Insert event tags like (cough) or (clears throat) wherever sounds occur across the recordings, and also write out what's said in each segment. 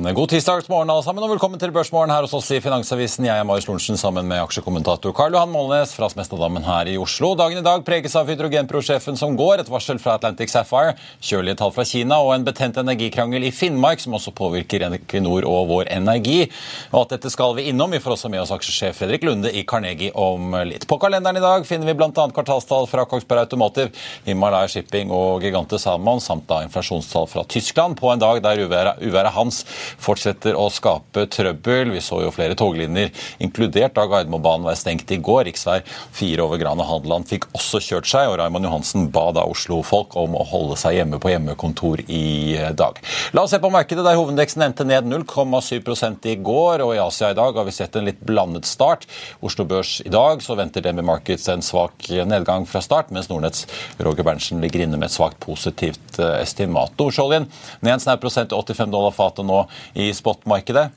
god tirsdagsmorgen alle sammen, og velkommen til Børsmorgen her hos oss i Finansavisen. Jeg er Marius Lorentzen sammen med aksjekommentator Karl Johan Målnes fra Smestadammen her i Oslo. Dagen i dag preges av hydrogenprosjefen som går, et varsel fra Atlantic Sapphire, kjølige tall fra Kina og en betent energikrangel i Finnmark som også påvirker Equinor og Vår Energi. Og alt dette skal vi innom. Vi får også med oss aksjesjef Fredrik Lunde i Carnegie om litt. På kalenderen i dag finner vi bl.a. kvartalstall fra Kongsberg Automotive, Himalaya Shipping og Gigante Salmon, samt da inflasjonstall fra Tyskland på en dag der uværet, Hans fortsetter å skape trøbbel. Vi så jo flere toglinjer, inkludert da Gardermobanen var stengt i går. Riksvei 4 over Gran og Hadeland fikk også kjørt seg, og Raymond Johansen ba da Oslo-folk om å holde seg hjemme på hjemmekontor i dag. La oss se på markedet, der hovedindeksen endte ned 0,7 i går, og i Asia i dag har vi sett en litt blandet start. Oslo Børs i dag så venter DNB Markets en svak nedgang fra start, mens Nordnetts Roger Berntsen ligger inne med et svakt positivt estimat. Nordsjøoljen ned en snau prosent til 85 dollar fatet nå i spotmarkedet.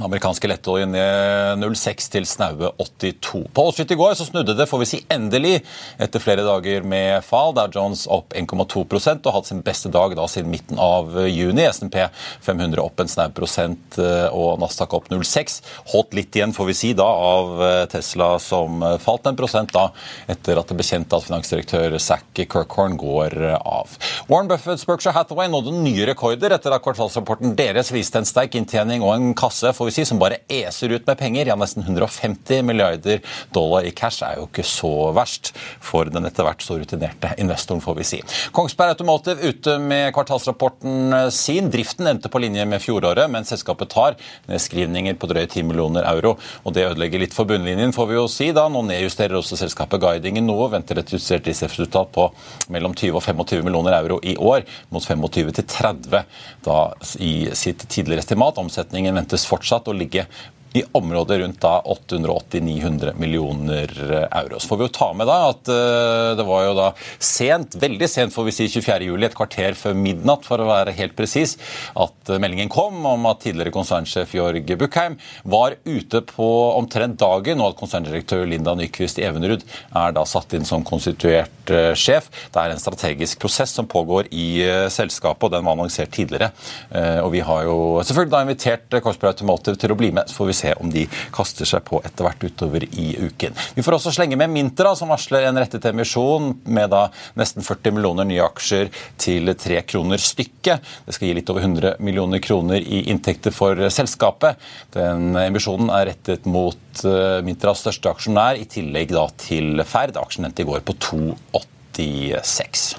Den amerikanske lettoljen ned 06 til snaue 82. På Wall i går så snudde det, får vi si endelig, etter flere dager med fall. Der Jones opp 1,2% og hatt sin beste dag da siden midten av juni. SNP 500 opp en snau prosent og Nasdaq opp 0,6. Holdt litt igjen, får vi si, da, av Tesla som falt en prosent da, etter at det ble kjent at finansdirektør Zack Kirkhorn går av. Warren Buffetts Berkshire Hathaway nådde nye rekorder etter at kvartalsrapporten deres viste en sterk inntjening og en kasse får vi si, som bare eser ut med penger. Ja, nesten 150 milliarder dollar i cash er jo ikke så verst for den etter hvert så rutinerte investoren, får vi si. Kongsberg Automotive ute med kvartalsrapporten sin. Driften endte på linje med fjoråret, men selskapet tar nedskrivninger på drøye 10 millioner euro. og Det ødelegger litt for bunnlinjen, får vi jo si. da. Nå nedjusterer også selskapet guidingen noe, venter et justert driftsresultat på mellom 20 og 25 millioner euro i år, mot 25 til 30 da i sitt tidligere estimat. Omsetningen ventes fortsatt å ligge i området rundt da 880-900 millioner euro. Så får vi jo ta med da at det var jo da sent, veldig sent får vi si 24. juli, et kvarter før midnatt for å være helt presis, at meldingen kom om at tidligere konsernsjef Jorg Buckheim var ute på omtrent dagen, og at konserndirektør Linda Nyquist Evenrud er da satt inn som konstituert sjef. Det er en strategisk prosess som pågår i selskapet, og den var annonsert tidligere. Og vi har jo selvfølgelig da invitert Korsberg Automotive til å bli med. så får vi se om de kaster seg på etter hvert utover i uken. Vi får også slenge med Mintra, som varsler en rettet emisjon med da nesten 40 millioner nye aksjer til tre kroner stykket. Det skal gi litt over 100 millioner kroner i inntekter for selskapet. Den emisjonen er rettet mot Mintras største aksjonær, i tillegg da til Ferd. Aksjen endte i går på 2,8. 86.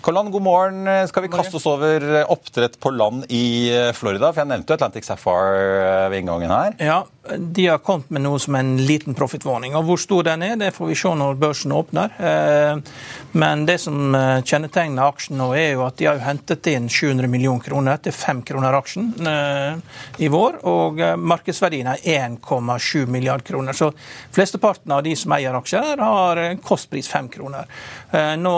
Kolan, god morgen. Skal vi kaste oss over oppdrett på land i Florida? For Jeg nevnte jo Atlantic Sapphire ved inngangen her. Ja, de har kommet med noe som en liten profittvarning. Og Hvor stor den er, det får vi se når børsen åpner. Men det som kjennetegner aksjen nå, er jo at de har hentet inn 700 millioner kroner til 5 kroner aksjen i vår. Og markedsverdien er 1,7 milliard kroner. Så flesteparten av de som eier aksjer, har kostpris 5 kroner. nå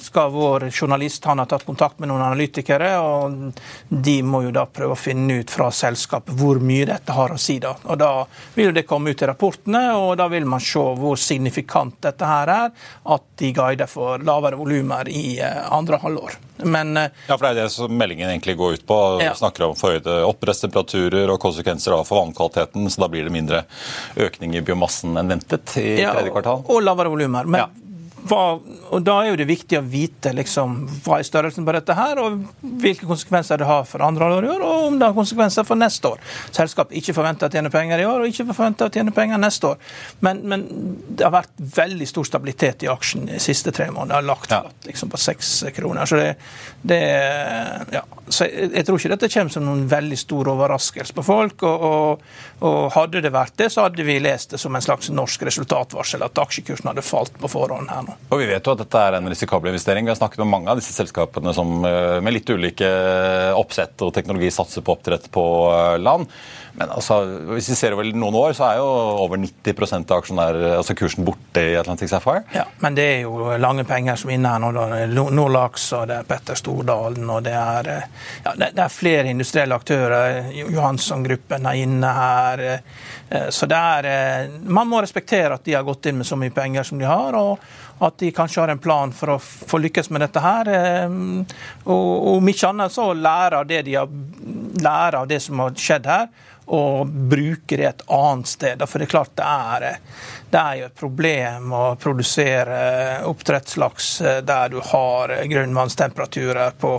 skal vår journalist han har tatt kontakt med noen analytikere, og de må jo da prøve å finne ut fra selskapet hvor mye dette har å si. da. Og Da vil det komme ut i rapportene, og da vil man se hvor signifikant dette her er, at de guider for lavere volumer i andre halvår. Men, ja, for Det er det som meldingen egentlig går ut på. Ja. snakker om forhøyde opprettstemperaturer og konsekvenser for vannkvaliteten. så Da blir det mindre økning i biomassen enn ventet i tredje kvartal. Og lavere volumer. Men ja hva, og Da er jo det viktig å vite liksom, hva er størrelsen på dette her, og hvilke konsekvenser det har for andre år i år, og om det har konsekvenser for neste år. Selskapet ikke forventer å tjene penger i år, og ikke forventer å tjene penger neste år. Men, men, det har vært veldig stor stabilitet i aksjen de siste tre månedene. Det har lagt flatt liksom, på seks kroner. Så, det, det, ja. så jeg, jeg, tror ikke dette kommer som noen veldig stor overraskelse på folk. og, og, og hadde det vært det, så hadde vi lest det som en slags norsk resultatvarsel, at aksjekursen hadde falt på forhånd her nå. Og Vi vet jo at dette er en risikabel investering. Vi har snakket med mange av disse selskapene som eh, med litt ulike oppsett og teknologi satser på oppdrett på eh, land. Men altså, hvis vi ser over noen år, så er jo over 90% av aksjonær, altså kursen borte i Atlantic Sapphire. Ja, Men det er jo lange penger som er inne her nå. Det er Nordlaks og det er Petter Stordalen og det er, eh, ja, det er flere industrielle aktører. Johansson-gruppen er inne her. Så det er Man må respektere at de har gått inn med så mye penger som de har. og at de kanskje har en plan for å få lykkes med dette her. Ehm, og om ikke annet så lære av det de har lære av det som har skjedd her, og bruke det et annet sted. For det er klart det er, det er jo et problem å produsere oppdrettslaks eh, der du har grunnvannstemperaturer på,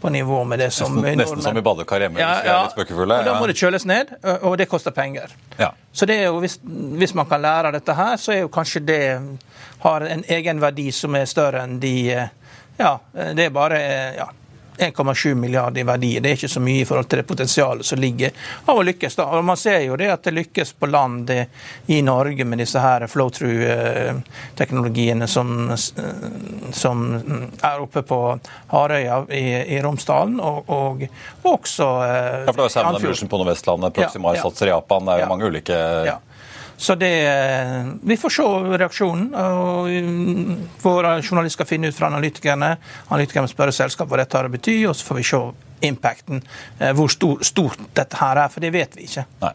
på nivå med det som Nesten, nesten som i badekar hjemme. Ja, ja. Og da må det kjøles ned, og det koster penger. Ja. Så det er jo, hvis, hvis man kan lære av dette her, så er jo kanskje det har en egenverdi som er større enn de eh, Ja, det er bare ja, 1,7 milliarder i verdi. Det er ikke så mye i forhold til det potensialet som ligger av å lykkes. da. Og Man ser jo det at det lykkes på land i Norge med disse her flow-through-teknologiene som, som, er oppe på Harøya i, i Romsdalen, og, og, også eh, Ja, for det er Salmon Evolution på Nordvestlandet, Proximar ja, ja. i Japan. Det er jo ja. mange ulike ja. Så det, Vi får se reaksjonen. og Våre journalister skal finne ut fra analytikerne. Analytikerne spør selskapet hva dette har å bety, og så får vi se impacten. Eh, hvor stor, stort dette her er, for det vet vi ikke. Nei.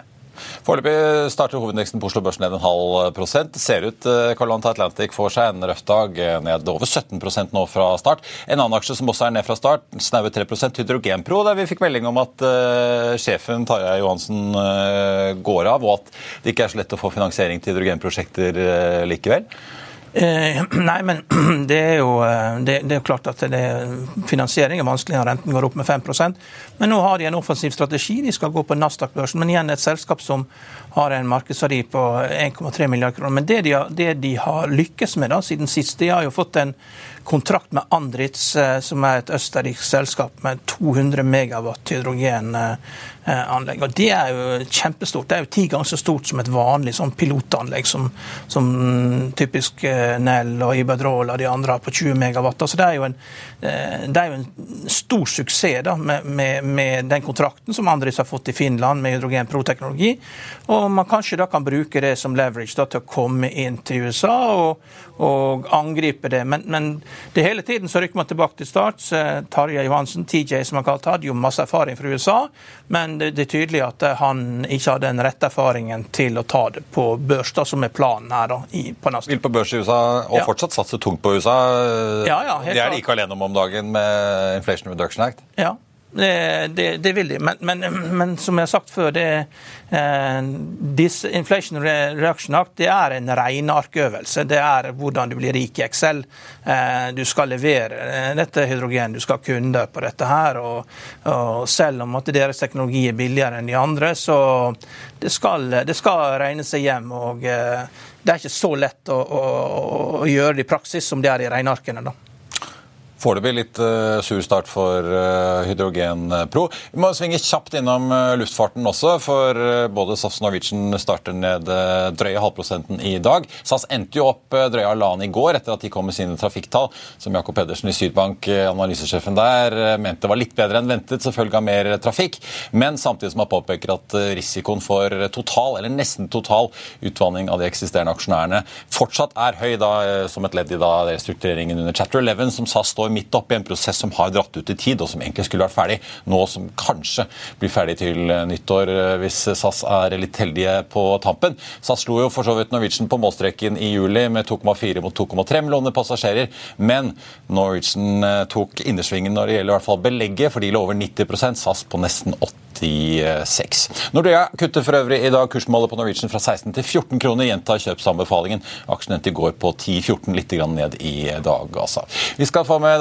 Foreløpig starter hovedindeksen på Oslo Børs ned en halv prosent. Ser ut Carl Carlanta Atlantic får seg en røff dag, eh, ned over 17% nå fra start. En annen aksje som også er ned fra start, snaue 3% Hydrogenpro, der vi fikk melding om at uh, sjefen Tarjei Johansen uh, går av, og at det ikke er så lett å få finansiering til hydrogenprosjekter uh, likevel. Eh, (clears throat) nei, men (clears throat) det er jo eh, det, det er klart at det, finansiering er vanskelig når renten går opp med 5% Men nå har de en offensiv strategi. De skal gå på Nasdaq-børsen. Men igjen et selskap som har en markedsverdi på 1,3 milliarder kroner. Men det de, har, det de har lykkes med da, siden sist, de har jo fått en kontrakt med Andritz, eh, som er et østerriksk selskap med 200 megawatt hydrogenanlegg. Og Det er jo kjempestort. Det er jo ti ganger så stort som et vanlig sånn pilotanlegg som, som typisk eh, Nell og Iberdrola og de andre har på 20 megawatt. Så det er jo en, eh, det er jo en stor suksess da, med, med, med, den kontrakten som Andritz har fått i Finland med hydrogenproteknologi. Og man kanskje da kan bruke det som leverage da, til å komme inn til USA og, og angripe det. Men, men, det hele tiden så rykker man tilbake til start. Tarjei Johansen, TJ som han kalte, hadde jo masse erfaring fra USA, men det, er tydelig at eh, han ikke hadde den rette erfaringen til å ta det på børs, da, som er planen her. da, i, på neste. Vil på børs i USA, og ja. fortsatt satse tungt på USA. Ja, ja, det er de ikke alene om om dagen med Inflation Reduction Act? Ja, det, det, det, vil de. Men, men, men, som jeg har sagt før, det, eh, Inflation Reaction Act det er en regnearkøvelse. Det er hvordan du blir rik i Excel. Eh, du skal levere eh, dette hydrogen, du skal ha kunder på dette her. Og, og, selv om at deres teknologi er billigere enn de andre, så det skal, det skal regne seg hjem. og eh, det er ikke så lett å, å, å gjøre det i praksis som det er i regnearkene. da. Foreløpig litt uh, sur start for uh, Hydrogenpro. Vi må svinge kjapt innom uh, luftfarten også, for både SAS og Norwegian starter ned drøye halvprosenten i dag. SAS endte jo opp drøye halvannen i går etter at de kom med sine trafikktall, som Jakob Pedersen i Sydbank, analysesjefen der, mente var litt bedre enn ventet, selvfølgelig av mer trafikk, men samtidig som han påpeker at risikoen for total, eller nesten total, utvanning av de eksisterende aksjonærene fortsatt er høy, da, som et ledd i da, restruktureringen under Chapter 11, som SAS står midt oppe i en prosess som har dratt ut i tid, og som egentlig skulle vært ferdig nå, som kanskje blir ferdig til eh, nyttår eh, hvis SAS er litt heldige på tampen. SAS slo jo for så vidt Norwegian på målstreken i juli med 2,4 mot 2,3 millioner passasjerer, men Norwegian eh, tok innersvingen når det gjelder i hvert fall belegget, for de lå over 90% SAS på nesten 86. Nordea kutter for øvrig i dag kursmålet på Norwegian fra 16 til 14 kroner. Gjentar kjøpsanbefalingen. Aksjen endte i går på 10-14, litt ned i dag, altså. Vi skal få med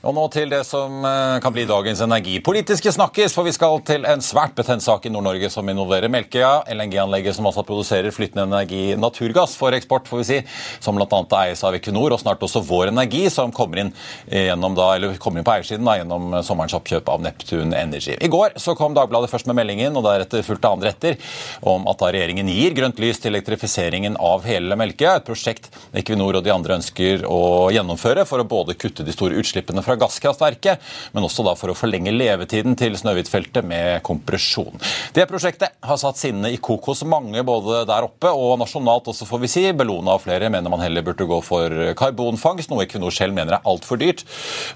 Og nå til det som eh, kan bli dagens energipolitiske snakkes, for vi skal til en svært betent sak i Nord-Norge som involverer Melkøya, LNG-anlegget som altså produserer flytende energi, naturgass for eksport, får vi si, som bl.a. eies av Equinor, og snart også Vår Energi, som kommer inn, da, kommer inn på eiersiden da, gjennom sommerens oppkjøp av Neptune Energy. I går så kom Dagbladet først med meldingen, og deretter fulgte andre etter, om at da regjeringen gir grønt lys til elektrifiseringen av hele Melkøya, et prosjekt Equinor og de andre ønsker å gjennomføre for å både kutte de store utslippene fra fra gasskraftverket, men også da for å forlenge levetiden til Snøhvitfeltet med kompresjon. Det prosjektet har satt sinnene i kok hos mange både der oppe og nasjonalt også, får vi si. Bellona og flere mener man heller burde gå for karbonfangst, noe Equinor selv mener er altfor dyrt.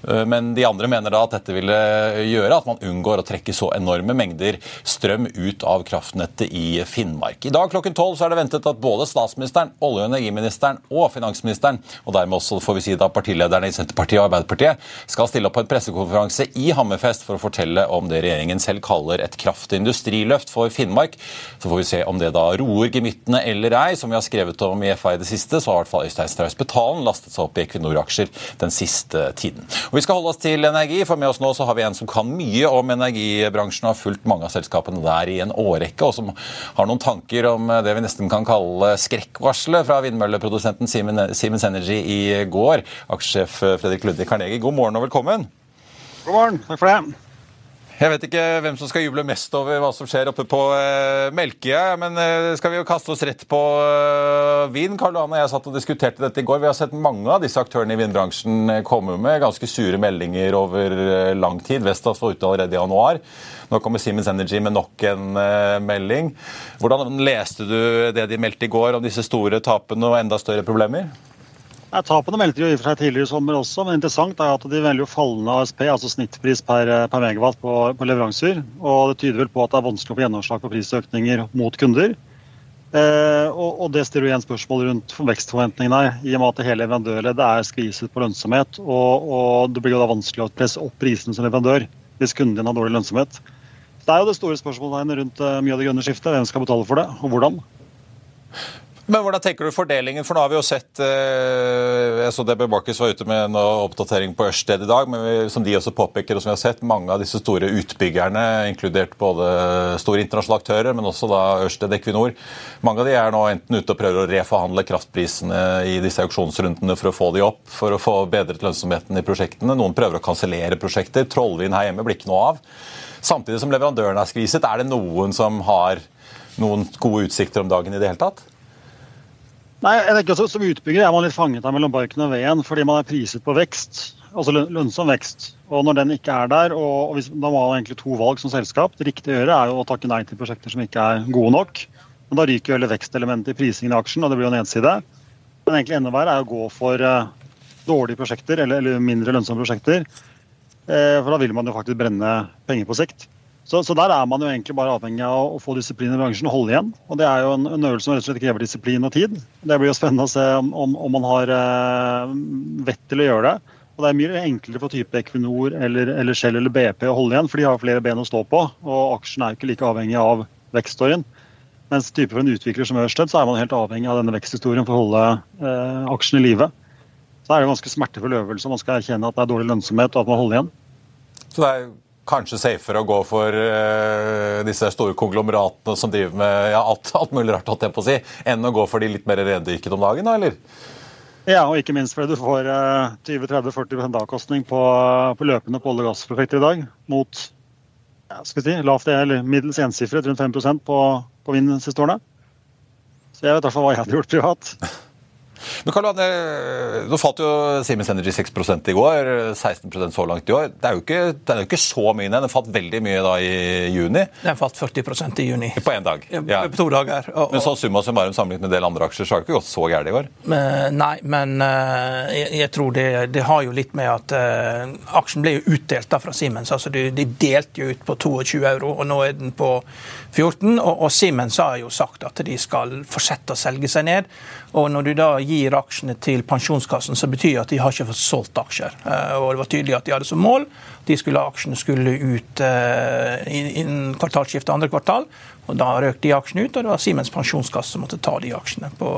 Eh, men de andre mener da at dette ville gjøre at man unngår å trekke så enorme mengder strøm ut av kraftnettet i Finnmark. I dag klokken tolv er det ventet at både statsministeren, olje- og energiministeren og finansministeren, og dermed også får vi si da partilederne i Senterpartiet og Arbeiderpartiet, skal stille opp på en pressekonferanse i Hammerfest for å fortelle om det regjeringen selv kaller et kraftig industriløft for Finnmark. Så får vi se om det da roer gemyttene eller ei. Som vi har skrevet om i FA i det siste, så har i hvert fall Øystein Strauss Betalen lastet seg opp i Equinor-aksjer den siste tiden. Og Vi skal holde oss til energi, for med oss nå så har vi en som kan mye om energibransjen og har fulgt mange av selskapene der i en årrekke, og som har noen tanker om det vi nesten kan kalle skrekkvarselet fra vindmølleprodusenten Siemens Energy i går. Aksjesjef Fredrik Ludvig Karnegie, god morgen morgen og velkommen. God morgen. Takk for det. Jeg vet ikke hvem som skal juble mest over hva som skjer oppe på uh, Melkøya, men uh, skal vi jo kaste oss rett på uh, vin? Karl Johan og jeg satt og diskuterte dette i går. Vi har sett mange av disse aktørene i vinbransjen komme med ganske sure meldinger over uh, lang tid. Vestas var ute allerede i januar. Nå kommer Siemens Energy med nok en melding. Hvordan leste du det de meldte i går om disse store tapene og enda større problemer? Tapene meldte jo i og for seg tidligere i sommer også, men interessant er at de velger jo fallende ASP, altså snittpris per, per megawatt på, på, leveranser. Og det tyder vel på at det er vanskelig å få gjennomslag for prisøkninger mot kunder. Eh, og, og, det stiller igjen spørsmål rundt vekstforventningene her, i og med at det hele leverandørleddet er skviset på lønnsomhet. Og, og, det blir jo da vanskelig å presse opp prisene som leverandør hvis kunden din har dårlig lønnsomhet. Det er jo det store spørsmålet rundt mye av det grønne skiftet. Hvem skal betale for det, og hvordan? Men hvordan tenker du fordelingen? For nå har vi jo sett eh, Jeg så DB Marcus var ute med en oppdatering på Ørsted i dag, men som de også påpeker, og som vi har sett, mange av disse store utbyggerne, inkludert både store internasjonale aktører, men også da Ørsted Equinor, mange av de er nå enten ute og prøver å reforhandle kraftprisene i disse auksjonsrundene for å få de opp, for å få bedret lønnsomheten i prosjektene. Noen prøver å kansellere prosjekter. Trollvin her hjemme blir ikke noe av. Samtidig som leverandørene er skviset, er det noen som har noen gode utsikter om dagen i det hele tatt? Nei, jeg tenker også Som utbygger er man litt fanget her mellom barken og veden fordi man er priset på vekst, altså lønnsom vekst. Og Når den ikke er der, og, hvis, da må man egentlig to valg som selskap. Det riktige å gjøre er jo å takke nei til prosjekter som ikke er gode nok. Men Da ryker jo hele vekstelementet i prisingen i aksjen, og det blir jo nedside. Men egentlig enda verre er å gå for uh, dårlige prosjekter, eller, eller, mindre lønnsomme prosjekter. Uh, for da vil man jo faktisk brenne penger på sikt. Så, så, der er man jo egentlig bare avhengig av å få disiplin i bransjen og holde igjen. Og Det er jo en, en øvelse som rett og slett krever disiplin og tid. Det blir jo spennende å se om, om, om man har eh, vett til å gjøre det. Og Det er mye enklere for type Equinor eller, eller Shell eller BP å holde igjen, for de har flere ben å stå på. Og aksjen er jo ikke like avhengig av vekststoryen. Mens type for en utvikler som Ørsted, så er man helt avhengig av denne veksthistorien for å holde eh, aksjen i live. Så er det en ganske smertefull øvelse. Man skal erkjenne at det er dårlig lønnsomhet og at man holder igjen. Så det er kanskje safere å gå for uh, disse store konglomeratene som driver med ja, alt, alt, mulig rart, holdt jeg på å si, enn å gå for de litt mer rendyrket om dagen, da, eller? Ja, og ikke minst fordi du får uh, 20-30-40 avkastning på, på, løpende på olje- og gassprosjekter i dag, mot ja, skal si, lavt eller middels ensifret, rundt 5 på, på vind siste årene. Så jeg vet i hvert fall hva jeg hadde gjort privat. Men Karl Anne, Nå falt jo Siemens Energy 6% i går, 16% så langt i år. Det er jo ikke, er jo ikke så mye ned. Den falt veldig mye da i juni. Den falt 40% i juni. På én dag. Ja. På to dager. Og, og... Men så summa summarum sammenlignet med en del andre aksjer, så har det ikke gått så gærent i går? Men, nei, men uh, jeg, jeg, tror det, det, har jo litt med at uh, aksjen ble jo utdelt da fra Siemens. altså De, de delte jo ut på 22 euro, og nå er den på 14. Og, og Siemens har jo sagt at de skal fortsette å selge seg ned. Og når du da gir aksjene til pensjonskassen, så betyr det at de har ikke fått solgt aksjer. Eh, og det var tydelig at de hadde som mål de skulle aksjene skulle ut uh, innen kvartalsskiftet andre kvartal. Og da røk de aksjene ut, og det var Simens pensjonskasse som måtte ta de aksjene på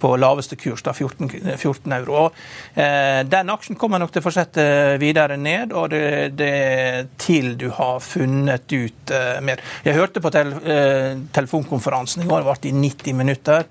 på laveste kurs, da 14, 14 euro. Og, eh, den aksjen kommer nok til å fortsette videre ned, og det, det til du har funnet ut eh, mer. Jeg hørte på tel, eh, telefonkonferansen i går, det varte i 90 minutter.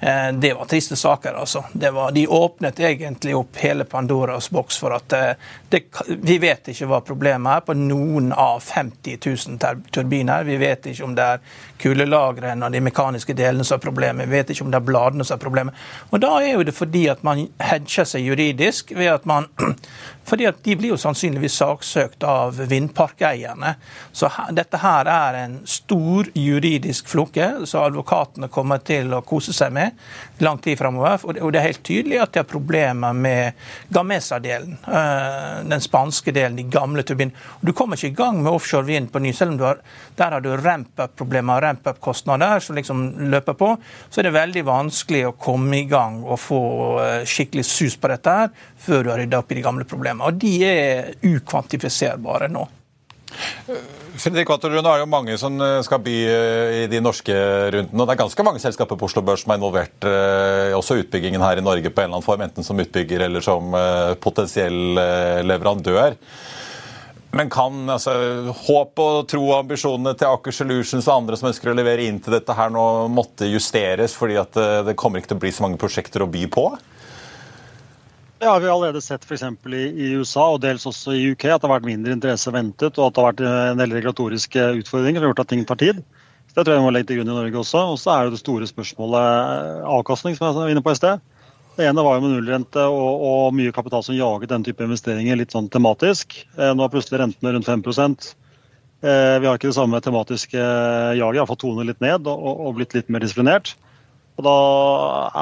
Eh, det var triste saker, altså. Var, de åpnet egentlig opp hele Pandoras boks for at eh, det, vi vet ikke hva problemet er på noen av 50 000 turbiner. Vi vet ikke om det er kulelagrene og de mekaniske delene som er problemet. Vi vet ikke om det er bladene som er problemet. Og Da er jo det fordi at man hedger seg juridisk ved at man (clears throat) fordi at de blir jo sannsynligvis saksøkt av vindparkeierne. Så dette her er en stor juridisk floke som advokatene kommer til å kose seg med lang tid framover. Og det er helt tydelig at de har problemer med Gamesa-delen, eh, den spanske delen, de gamle turbinene. Du kommer ikke i gang med offshore vind på ny, selv om har, der har du ramp-up-problemer ramp-up-kostnader som liksom løper på. Så er det veldig vanskelig å komme i gang og få eh, skikkelig sus på dette her før du har rydda opp i de gamle problemene. Og de er ukvantifiserbare nå. Fredrik Watterlund, er jo mange som eh, skal by eh, i de norske rundene. og Det er ganske mange selskaper på Oslo Børs som er involvert også utbyggingen her i Norge på en eller annen form, enten som utbygger eller som potensiell leverandør. Men kan altså, håp og tro og ambisjonene til Aker Solutions og andre som ønsker å levere inn til dette her nå, måtte justeres fordi at det kommer ikke til å bli så mange prosjekter å by på? Vi har allerede sett f.eks. I, i USA og dels også i UK at det har vært mindre interesse ventet, og at det har vært en del regulatoriske utfordringer som har gjort at ting tar tid. Så Det tror jeg vi må legge til grunn i Norge også. Og så er det det store spørsmålet eh, avkastning, som jeg var inne på i sted. Det ene var jo med nullrente og, og, mye kapital som jaget den type investeringer litt sånn tematisk. Eh, nå er plutselig rentene rundt 5 eh, Vi har ikke det samme tematiske jaget, iallfall tonet litt ned og, og blitt litt mer disiplinert. Og Da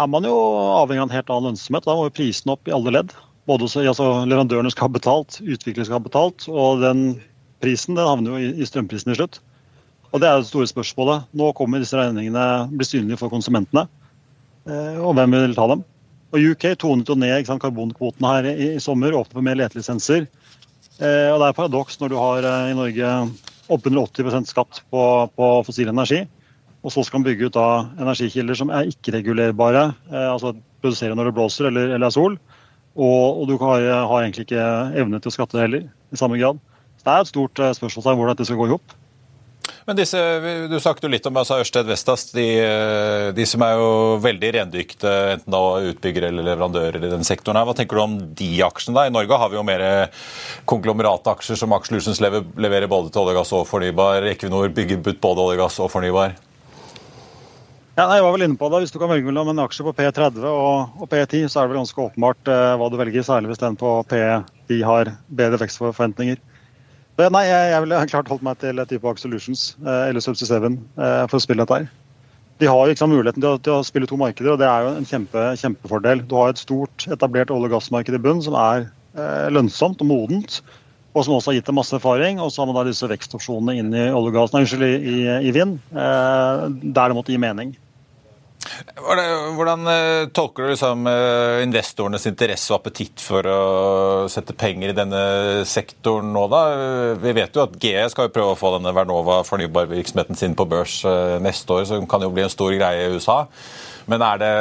er man jo avhengig av en helt annen lønnsomhet. Da må jo prisen opp i alle ledd. Både altså Leverandørene skal ha betalt, utviklere skal ha betalt, og den prisen den havner jo i strømprisen i slutt. Og Det er det store spørsmålet. Nå kommer disse regningene bli synlige for konsumentene. Eh, og hvem vil ta dem? Og UK tonet jo ned sant, karbonkvoten her i, i sommer, åpnet for mer letelisenser. Eh, og det er paradoks når du har i Norge oppunder 80 skatt på, på, fossil energi, og så skal man bygge ut da energikilder som er ikke-regulerbare, altså produsere når det blåser eller, eller er sol, og, og du har, har, egentlig ikke evne til å skatte heller i samme grad. Så Det er et stort spørsmål hvordan dette skal gå i hop. Men disse, Du snakket jo litt om altså Ørsted Vestas, de, de, som er jo veldig rendykte, enten da utbyggere eller leverandører i den sektoren. her. Hva tenker du om de aksjene? da? I Norge har vi jo mer konglomerataksjer som Aker Solutions leverer både til olje, gass og fornybar. Equinor bygger ut både olje, gass og fornybar. Ja, jeg var vel inne på det. Hvis du kan velge mellom en aksje på P30 og, og P10, så er det vel ganske åpenbart eh, hva du velger, særlig hvis den på P10 har bedre vekstforventninger. Nei, jeg, jeg ville klart holdt meg til type Aker Solutions eh, eller Subsea 7 eh, for å spille dette her. De har sant, muligheten til å, til å, spille to markeder, og det er jo en kjempe, kjempefordel. Du har et stort, etablert olje- og gassmarked i bunn som er eh, lønnsomt og modent, og som også har gitt dem masse erfaring. Og så har man da disse vekstopsjonene inn i olje og gass, nei, unnskyld, i, i, i vind, eh, der det måtte gi mening. Hvordan eh, tolker du liksom eh, investorenes interesse og appetitt for å sette penger i denne sektoren nå, da? Vi vet jo at GE skal jo prøve å få denne Vernova fornybarvirksomheten sin på børs eh, neste år, så det kan jo bli en stor greie i USA. Men er det,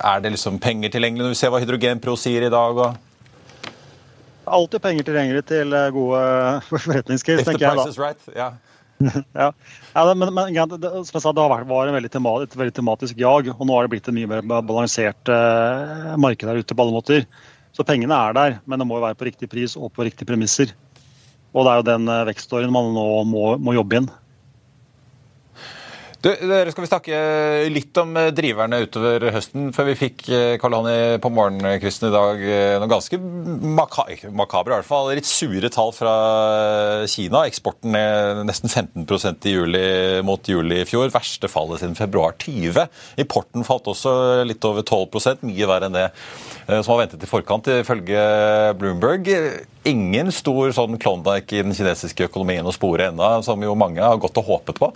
er det liksom penger tilgjengelig når vi ser hva Hydrogenpro sier i dag? Og? Alltid penger tilgjengelig til gode forretningscase, tenker jeg da. Right. Yeah. (laughs) ja. ja, men, men det, som jeg sa, det vært veldig tema, et veldig tematisk jag, og nå har det blitt et mye mer balansert eh, marked der ute på alle måter. Så pengene er der, men det må jo være på riktig pris og på riktige premisser. Og det er jo den eh, vekståren man nå må, må jobbe inn. Du, dere skal vi snakke litt om eh, driverne utover høsten. Før vi fikk eh, Karl Hani på morgenkvisten i dag eh, noen ganske makabre, i hvert fall, litt sure tall fra Kina. Eksporten er nesten 15% i juli mot juli i fjor. Verste fallet siden februar 20. Importen falt også litt over 12% mye verre enn det som var ventet i forkant, ifølge Bloomberg. Ingen stor sånn Klondyke i den kinesiske økonomien å spore ennå, som jo mange har gått og håpet på.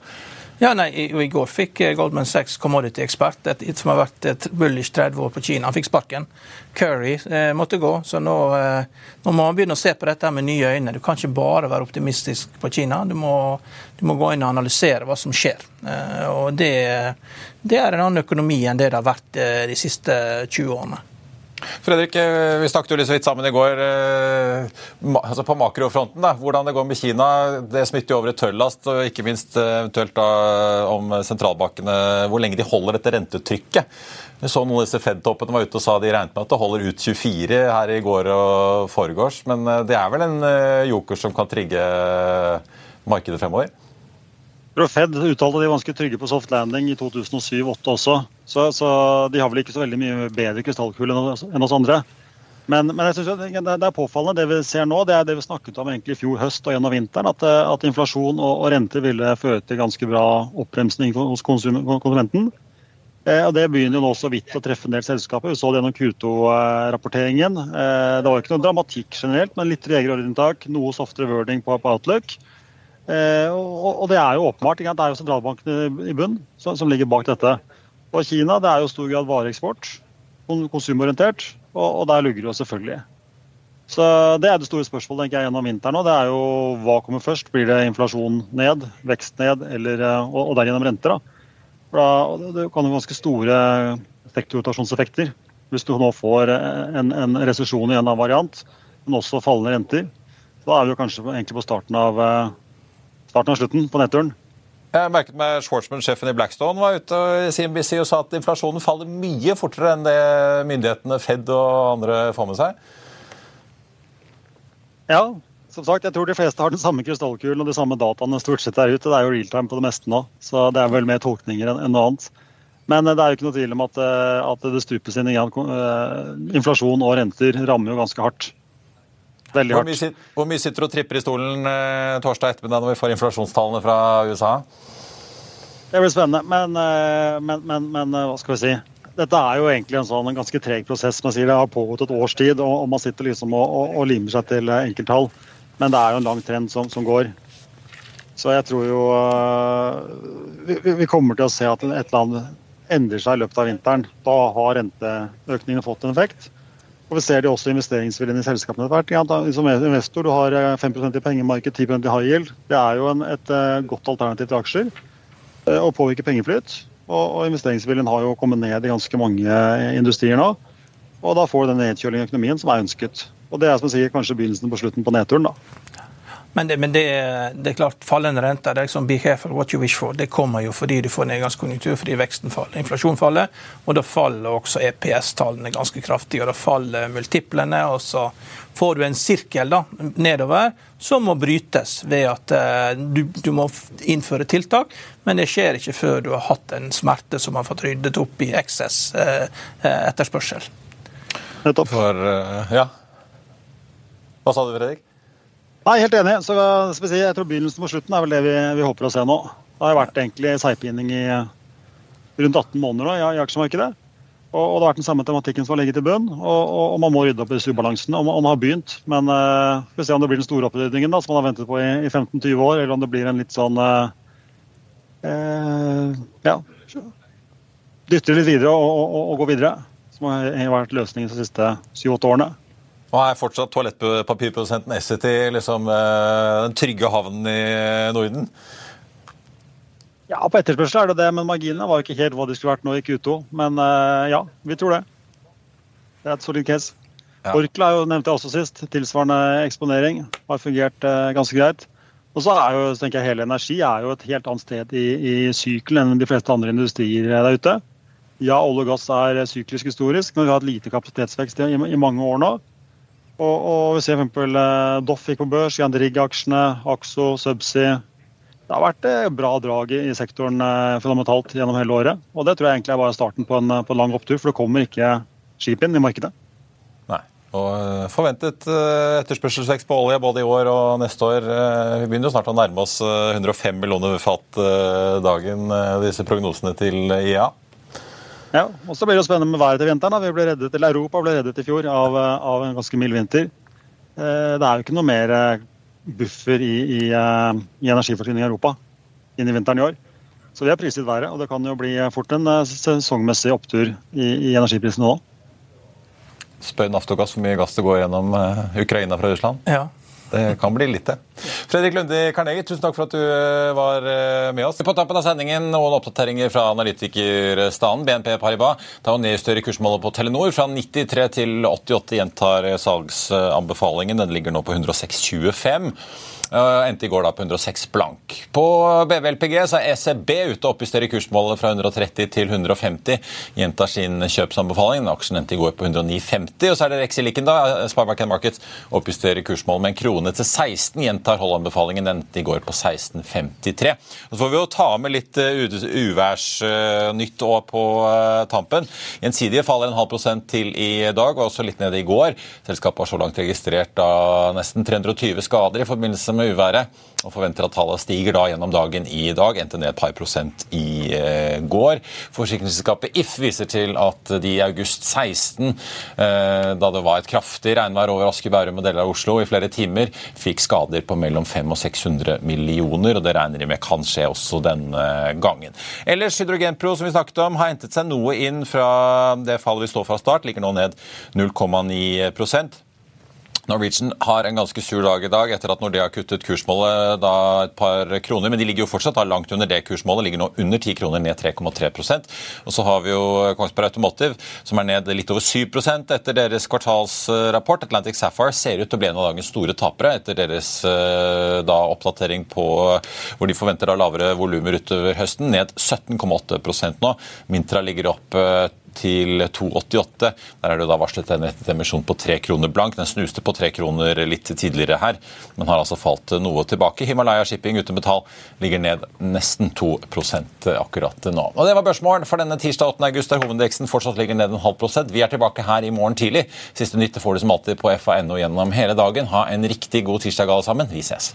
Ja, nei, i, I går fikk eh, Goldman Sachs commodity-ekspert, som har vært et bullish 30 år på Kina, han fikk sparken. Curry eh, måtte gå. Så nå, eh, nå, må man begynne å se på dette med nye øyne. Du kan ikke bare være optimistisk på Kina. Du må, du må gå inn og analysere hva som skjer. Eh, og det, det, er en annen økonomi enn det det har vært eh, de siste 20 årene. Fredrik, eh, vi snakket jo litt så vidt sammen i går eh, altså på makrofronten. da, Hvordan det går med Kina. Det smitter jo over i tørrlast, og ikke minst eh, eventuelt da om sentralbankene, hvor lenge de holder dette rentetrykket. Vi så noen av disse Fed-toppene var ute og sa de regnet med at det holder ut 24 her i går og foregårs. Men det er vel en joker som kan trigge markedet fremover? Fed uttalte de var ganske trygge på soft landing i 2007-2008 også. Så, så, de har vel ikke så veldig mye bedre krystallkule enn oss andre. Men, men jeg synes det, er påfallende. Det vi ser nå, det er det vi snakket om egentlig i fjor høst og gjennom vinteren. At, at inflasjon og, og rente ville føre til ganske bra oppbremsning hos konsum, konsumenten. Eh, og Det begynner jo nå så vidt å treffe en del selskaper. Vi så det gjennom Q2-rapporteringen. Eh, det var ikke noe dramatikk generelt, men litt tregere ordreinntak. Noe softere wording på, Outlook. Eh, og, det er jo åpenbart. Det er jo sentralbankene i bunn som, som, ligger bak dette. Og Kina det er jo stor grad vareeksport, konsumorientert, og, og der lugger det jo selvfølgelig. Så Det er det store spørsmålet tenker jeg, gjennom vinteren. nå, det er jo Hva kommer først? Blir det inflasjon ned, vekst ned, eller, eh, og, og derigjennom renter? da? For da, Det kan jo ganske store sektorrotasjonseffekter hvis du nå får en, en resesjon i en av variant, men også fallende renter. Da er vi jo kanskje egentlig på starten av eh, starten og slutten på nedturen. Jeg merket meg Schwartzman, sjefen i Blackstone, var ute i CNBC og sa at inflasjonen faller mye fortere enn det myndighetene, Fed og andre får med seg. Ja, som sagt, jeg tror de fleste har den samme krystallkulen og de samme dataene stort sett der ute. Det er jo realtime på det meste nå, så det er vel mer tolkninger enn noe annet. Men eh, det er jo ikke noe tvil om at, eh, at det stupes inn igjen. Eh, inflasjon og renter rammer jo ganske hardt. Veldig hardt. Hvor mye, hvor mye sitter du og tripper i stolen eh, torsdag ettermiddag når vi får inflasjonstallene fra USA? Det blir spennende. Men, eh, men, men, men, eh, hva skal vi si. Dette er jo egentlig en sånn en ganske treg prosess. Man sier Det har pågått et års tid, og, og man sitter liksom og, og, og, limer seg til eh, enkelttall. Men det er jo en lang trend som, som går. Så jeg tror jo uh, vi, vi, kommer til å se at et land endrer seg i løpet av vinteren. Da har renteøkningene fått en effekt. Og Vi ser det også investeringsviljen i selskapene etter hvert. Som investor du har 5% i pengemarked, 10 i high yield. Det er jo en, et godt alternativ til aksjer og påvirker pengeflyt. Og, og investeringsviljen har jo kommet ned i ganske mange industrier nå. Og da får du den nedkjøling i økonomien som er ønsket. Og det er som jeg sier, kanskje begynnelsen på slutten på nedturen. da. Men, det, men det, det, er klart, fallende renter det er liksom be careful what you wish for. Det kommer jo fordi du får nedgangskonjunktur, fordi veksten faller, inflasjonen faller. Og da faller også EPS-tallene ganske kraftig, og da faller multiplene. Og så får du en sirkel da, nedover som må brytes ved at uh, du, du, må innføre tiltak. Men det skjer ikke før du har hatt en smerte som har fått ryddet opp i eksess eh, etterspørsel. Nettopp. For, uh, ja. Hva sa du, Fredrik? Nei, Helt enig. Så jeg tror Begynnelsen på slutten er vel det vi, vi håper å se nå. Det har vært egentlig seigpining i rundt 18 måneder nå i aksjemarkedet. Og, og, det har vært den samme tematikken som har ligget i bunn. Og, og, og, man må rydde opp i disse ubalansene. Og, man har begynt. Men uh, vi får se om det blir den store oppryddingen som man har ventet på i, i 15-20 år, eller om det blir en litt sånn uh, uh, Ja. Dytte litt videre og, gå videre. Som har vært løsningen de siste 7-8 årene. Og er fortsatt toalettpapirprodusenten Essity liksom, eh, den trygge havnen i Norden? Ja, på etterspørsel er det det, men marginene var ikke helt hva de skulle vært nå i Q2. Men eh, ja, vi tror det. Det er et solid case. Ja. Orkla jo, nevnte jeg også sist. Tilsvarende eksponering. Har fungert eh, ganske greit. Og så er jo, så tenker jeg, Hele energi er jo et helt annet sted i, i sykelen enn de fleste andre industrier der ute. Ja, olje og gass er syklisk historisk, men vi har hatt lite kapasitetsvekst i, i mange år nå. Og, og vi ser f.eks. Eh, Doff gikk på børs, Jan Rigg-aksjene, Axo, Subsea. Det har vært eh, bra drag i sektoren eh, fundamentalt gjennom hele året. Og det tror jeg egentlig er bare starten på en, på en lang opptur, for det kommer ikke skip inn i markedet. Nei. Og forventet etterspørselsvekst på olje både i år og neste år. Vi begynner jo snart å nærme oss 105 millioner fat dagen, disse prognosene til IEA. Ja, og så blir det spennende med været til vinteren. Da. Vi ble reddet, eller Europa ble reddet i fjor av, av en ganske mild vinter. Eh, det er jo ikke noe mer eh, buffer i, i, eh, i energiforsyning i Europa inn i vinteren i år. Så vi har priset været, og det kan jo bli fort en sesongmessig opptur i, i energiprisene nå. Spør Naftogass hvor mye gass det går gjennom Ukraina fra Russland? Ja, det kan bli litt, det. Fredrik Lundi Karnegie, tusen takk for at du eh, var eh, med oss. På tappen av sendingen noen oppdateringer fra analytikerstanden. BNP Paribas tar jo nedjusterer kursmålet på Telenor fra 93 til 88, gjentar salgsanbefalingen. Den ligger nå på 106,25. Uh, endte i går da på 106 blank. På BVLPG så er ECB ute og oppjusterer kursmålet fra 130 til 150. Gjentar sin kjøpsanbefaling. Aksjen endte i går på 109,50. Og så er det Rexiliken, da. Sparbank Markets oppjusterer kursmålet med en krone til 16. Gjentar holdanbefalingen. Endte i går på 16,53. Så får vi jo ta med litt uh, uværsnytt òg på uh, tampen. Gjensidige faller en halv prosent til i dag, og også litt nede i går. Selskapet har så langt registrert da nesten 320 skader i forbindelse med med uværet og forventer at tallet stiger da gjennom dagen i dag. Endte ned et par prosent i eh, går. Forsikringsselskapet If viser til at de i august 16, eh, da det var et kraftig regnvær over Asker, Bærum og deler av Oslo i flere timer, fikk skader på mellom 500 og 600 millioner, og det regner de med kan skje også denne gangen. Ellers Hydrogenpro, som vi snakket om, har hentet seg noe inn fra det fallet vi står fra start, ligger nå ned 0,9 Norwegian har en ganske sur dag i dag etter at Nordea har kuttet kursmålet da et par kroner. Men de ligger jo fortsatt da langt under det kursmålet. Ligger nå under 10 kroner, ned 3,3 Og så har vi jo Kongsberg Automotive, som er ned litt over 7% etter deres kvartalsrapport. Atlantic Sapphire ser ut til å bli en av dagens store tapere etter deres eh, da, oppdatering på hvor de forventer da lavere volumer utover høsten. Ned 17,8% nå. Mintra ligger opp eh, til 2,88. Der er det da varslet en emisjon på tre kroner blank. Den snuste på tre kroner litt tidligere her, men har altså falt noe tilbake. Himalaya Shipping uten betal ligger ned nesten 2% akkurat nå. Og Det var børsmålen for denne tirsdag 8. august, der hovedindeksen fortsatt ligger ned en halv prosent. Vi er tilbake her i morgen tidlig. Siste nytte får du som alltid på fa.no gjennom hele dagen. Ha en riktig god tirsdag alle sammen. Vi ses.